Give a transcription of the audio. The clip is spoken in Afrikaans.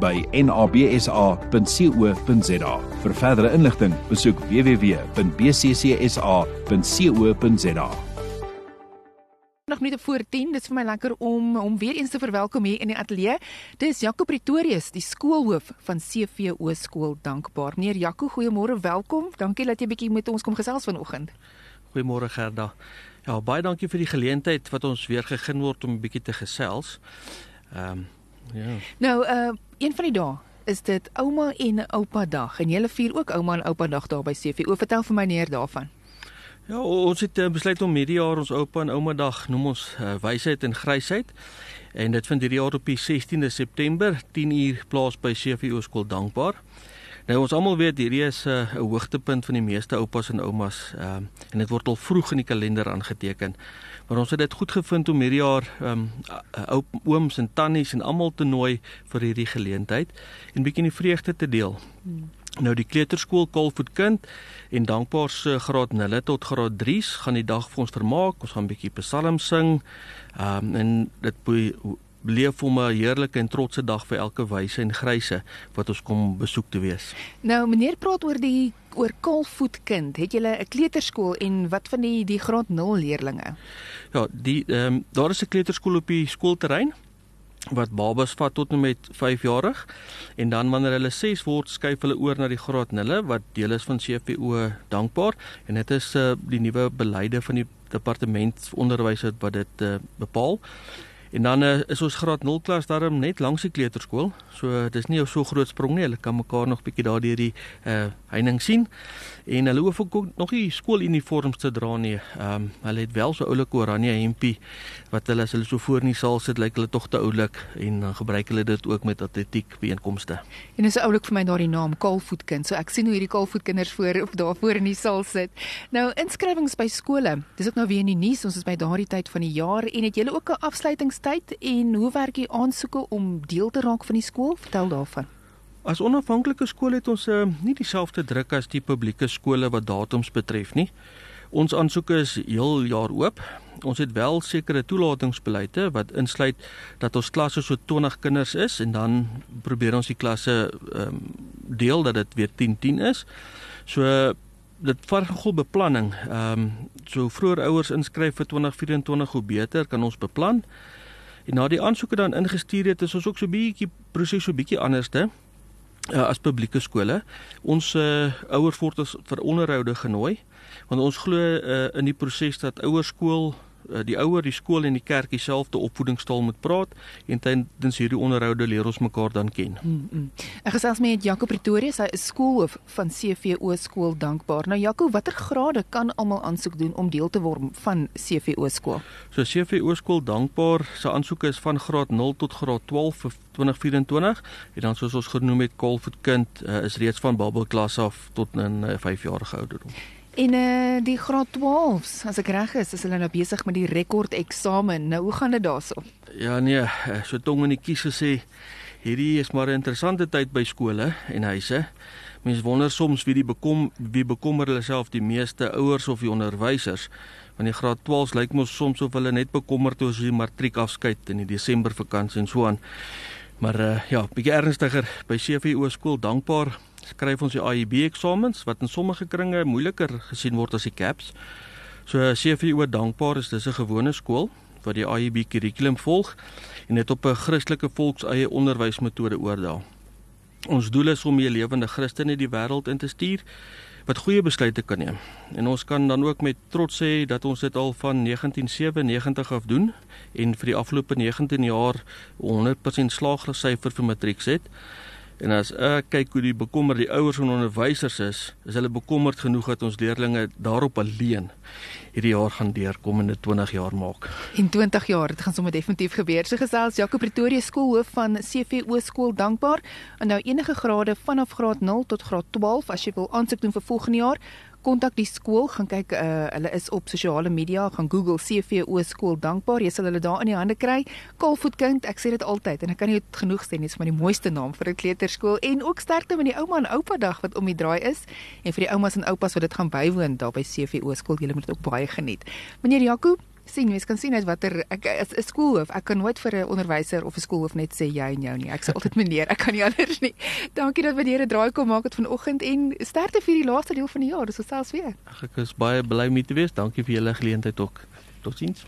by nabsa.co.za. Vir verdere inligting, besoek www.bccsa.co.za. Nog net voor 10, dit is vir my lekker om om weer eens te verwelkom hier in die ateljee. Dis Jaco Pretorius, die skoolhoof van CVO skool Dankbaar. Meneer Jaco, goeiemôre, welkom. Dankie dat jy bietjie met ons kom gesels vanoggend. Goeiemôre Gerda. Ja, baie dankie vir die geleentheid wat ons weer gegee word om 'n bietjie te gesels. Ehm um, ja. Nou, uh een van die dae is dit ouma en oupa dag en julle vier ook ouma en oupa dag daar by CVO. Vertel vir my meer daarvan. Ja, ons het uh, besluit om hierdie jaar ons oupa en ouma dag noem ons uh, wysheid en grysheid. En dit vind hierdie jaar op die 16de September 10uur plaas by CVO skool Dankbaar. Nou ons almal weet hierdie is eh, 'n uh, hoogtepunt van die meeste oupas en oumas uh, en dit word al vroeg in die kalender aangeteken. Maar ons het dit goed gevind om hierdie jaar um, ou ooms en tannies en almal te nooi vir hierdie geleentheid en bietjie die vreugde te deel. Hmm. Nou die kleuterskool Kolfoot kind en dankbaar se graad 0 tot graad 3s gaan die dag vir ons vermaak. Ons gaan bietjie psalms sing. Ehm um, en dit beleef hom 'n heerlike en trotse dag vir elke wyse en gryse wat ons kom besoek te wees. Nou meneer praat oor die oor Kaalvoetkind. Het julle 'n kleuterskool en wat van die die graad 0 leerdlinge? Ja, die ehm um, daar is 'n kleuterskool op die skoolterrein wat babas vat tot en met 5 jarig en dan wanneer hulle 6 word skuif hulle oor na die graad 0 wat deel is van CVO dankbaar en dit is uh, die nuwe beleide van die departement onderwys wat dit uh, bepaal En dan uh, is ons graad 0 klas daarom net langs die kleuterskool. So dis nie so groot sprong nie. Hulle kan mekaar nog bietjie daardeur die uh heining sien. En hulle hoef ook nog nie skooluniforms te dra nie. Ehm um, hulle het wel so oulike oranje hempie wat hulle as hulle so voor in die saal sit, lyk hulle tog te oulik en dan gebruik hulle dit ook met atletiek byeenkomste. En dis oulik vir my daardie naam Kaalvoetkind. So ek sien hoe hierdie Kaalvoetkinders voor of daar voor in die saal sit. Nou inskrywings by skole. Dis ook nou weer in die nuus. Ons is by daardie tyd van die jaar en het julle ook 'n afsluitingstyd en hoe werk die aansoeke om deel te raak van die skool? Vertel daarvan. As onafhanklike skool het ons uh, nie dieselfde druk as die publieke skole wat datums betref nie. Ons aansoeke is heel jaar oop. Ons het wel sekere toelatingsbeleide wat insluit dat ons klasse so 20 kinders is en dan probeer ons die klasse um, deel dat dit weer 10 10 is. So dit vat gou beplanning. Ehm um, so vroeër ouers inskryf vir 2024 hoe beter kan ons beplan. En na die aansoeke dan ingestuur het, is ons ook so bietjie proses so bietjie anderste uh, as publieke skole. Ons uh, ouers word as vir onderhoude genooi want ons glo uh, in die proses dat ouerskool die ouer die skool en die kerk dieselfde opvoedingsstaal moet praat en tydens hierdie onderhoude leer ons mekaar dan ken. Mm -hmm. Ek gesels met Jaco Pretorius, hy is skoolhoof van CVO skool dankbaar. Nou Jaco, watter grade kan almal aansoek doen om deel te word van CVO skool? So CVO skool dankbaar se aansoeke is van graad 0 tot graad 12 vir 2024 en dan soos ons genoem het Kolfoot kind uh, is reeds van Babelklas af tot 'n uh, 5 jarige ouderdom. En eh uh, die graad 12s, as ek reg is, is hulle nou besig met die rekord eksamen. Nou hoe gaan dit daarso? Ja nee, eh, so tong in die kies gesê, hierdie is maar 'n interessante tyd by skole en huise. Mense wonder soms wie die bekom wie bekommer hulle self die meeste ouers of die onderwysers. Want die graad 12s lyk mos soms of hulle net bekommerd oor die matriek afskeid in die Desember vakansie en so aan. Maar uh, ja, bietjie ernstiger by CVO skool dankbaar skryf ons die AIB eksamens wat in sommige kringe moeiliker gesien word as die CAPS. So CVO dankbaar is dis 'n gewone skool wat die AIB kurrikulum volg en dit op 'n Christelike volkseie onderwysmetode oordra. Ons doel is om 'n lewende Christen in die wêreld in te stuur wat goeie besluite kan neem. En ons kan dan ook met trots sê dat ons dit al van 1997 af doen en vir die afgelope 19 jaar 100% slaagsyfer vir matriek het. En as ek kyk hoe die bekommer die ouers en onderwysers is, is hulle bekommerd genoeg dat ons leerdlinge daarop alleen hierdie jaar gaan deurkom en dit 20 jaar maak. In 20 jaar, dit gaan sommer definitief gebeur. So gesels Jaco Pretoria skoolhoof van CVO skool dankbaar en nou enige grade vanaf graad 0 tot graad 12 as jy wil aansoek doen vir volgende jaar kontak die skool, gaan kyk uh, hulle is op sosiale media, gaan Google CVO skool dankbaar, jy sal hulle daar in die hande kry. Kaalvoetkind, ek sê dit altyd en ek kan nie genoeg sê nie, dis maar die mooiste naam vir 'n kleuterskool en ook sterkte met die ouma en oupa dag wat om die draai is en vir die oumas en oupas wat dit gaan bywoon daar by CVO skool, julle moet dit ook baie geniet. Meneer Jaco, sien mens kan sien uit watter ek is 'n skoolhoof. Ek kan nooit vir 'n onderwyser of 'n skoolhoof net sê jy en jou nie. Ek sê altyd meneer, ek kan nie anders nie. Dankie dat meneer 'n draai kom maak het vanoggend en sterkte vir die laaste deel van die jaar. Dis selfs weer. Ag ek is baie bly om hier te wees. Dankie vir julle geleentheid ook. Totsiens.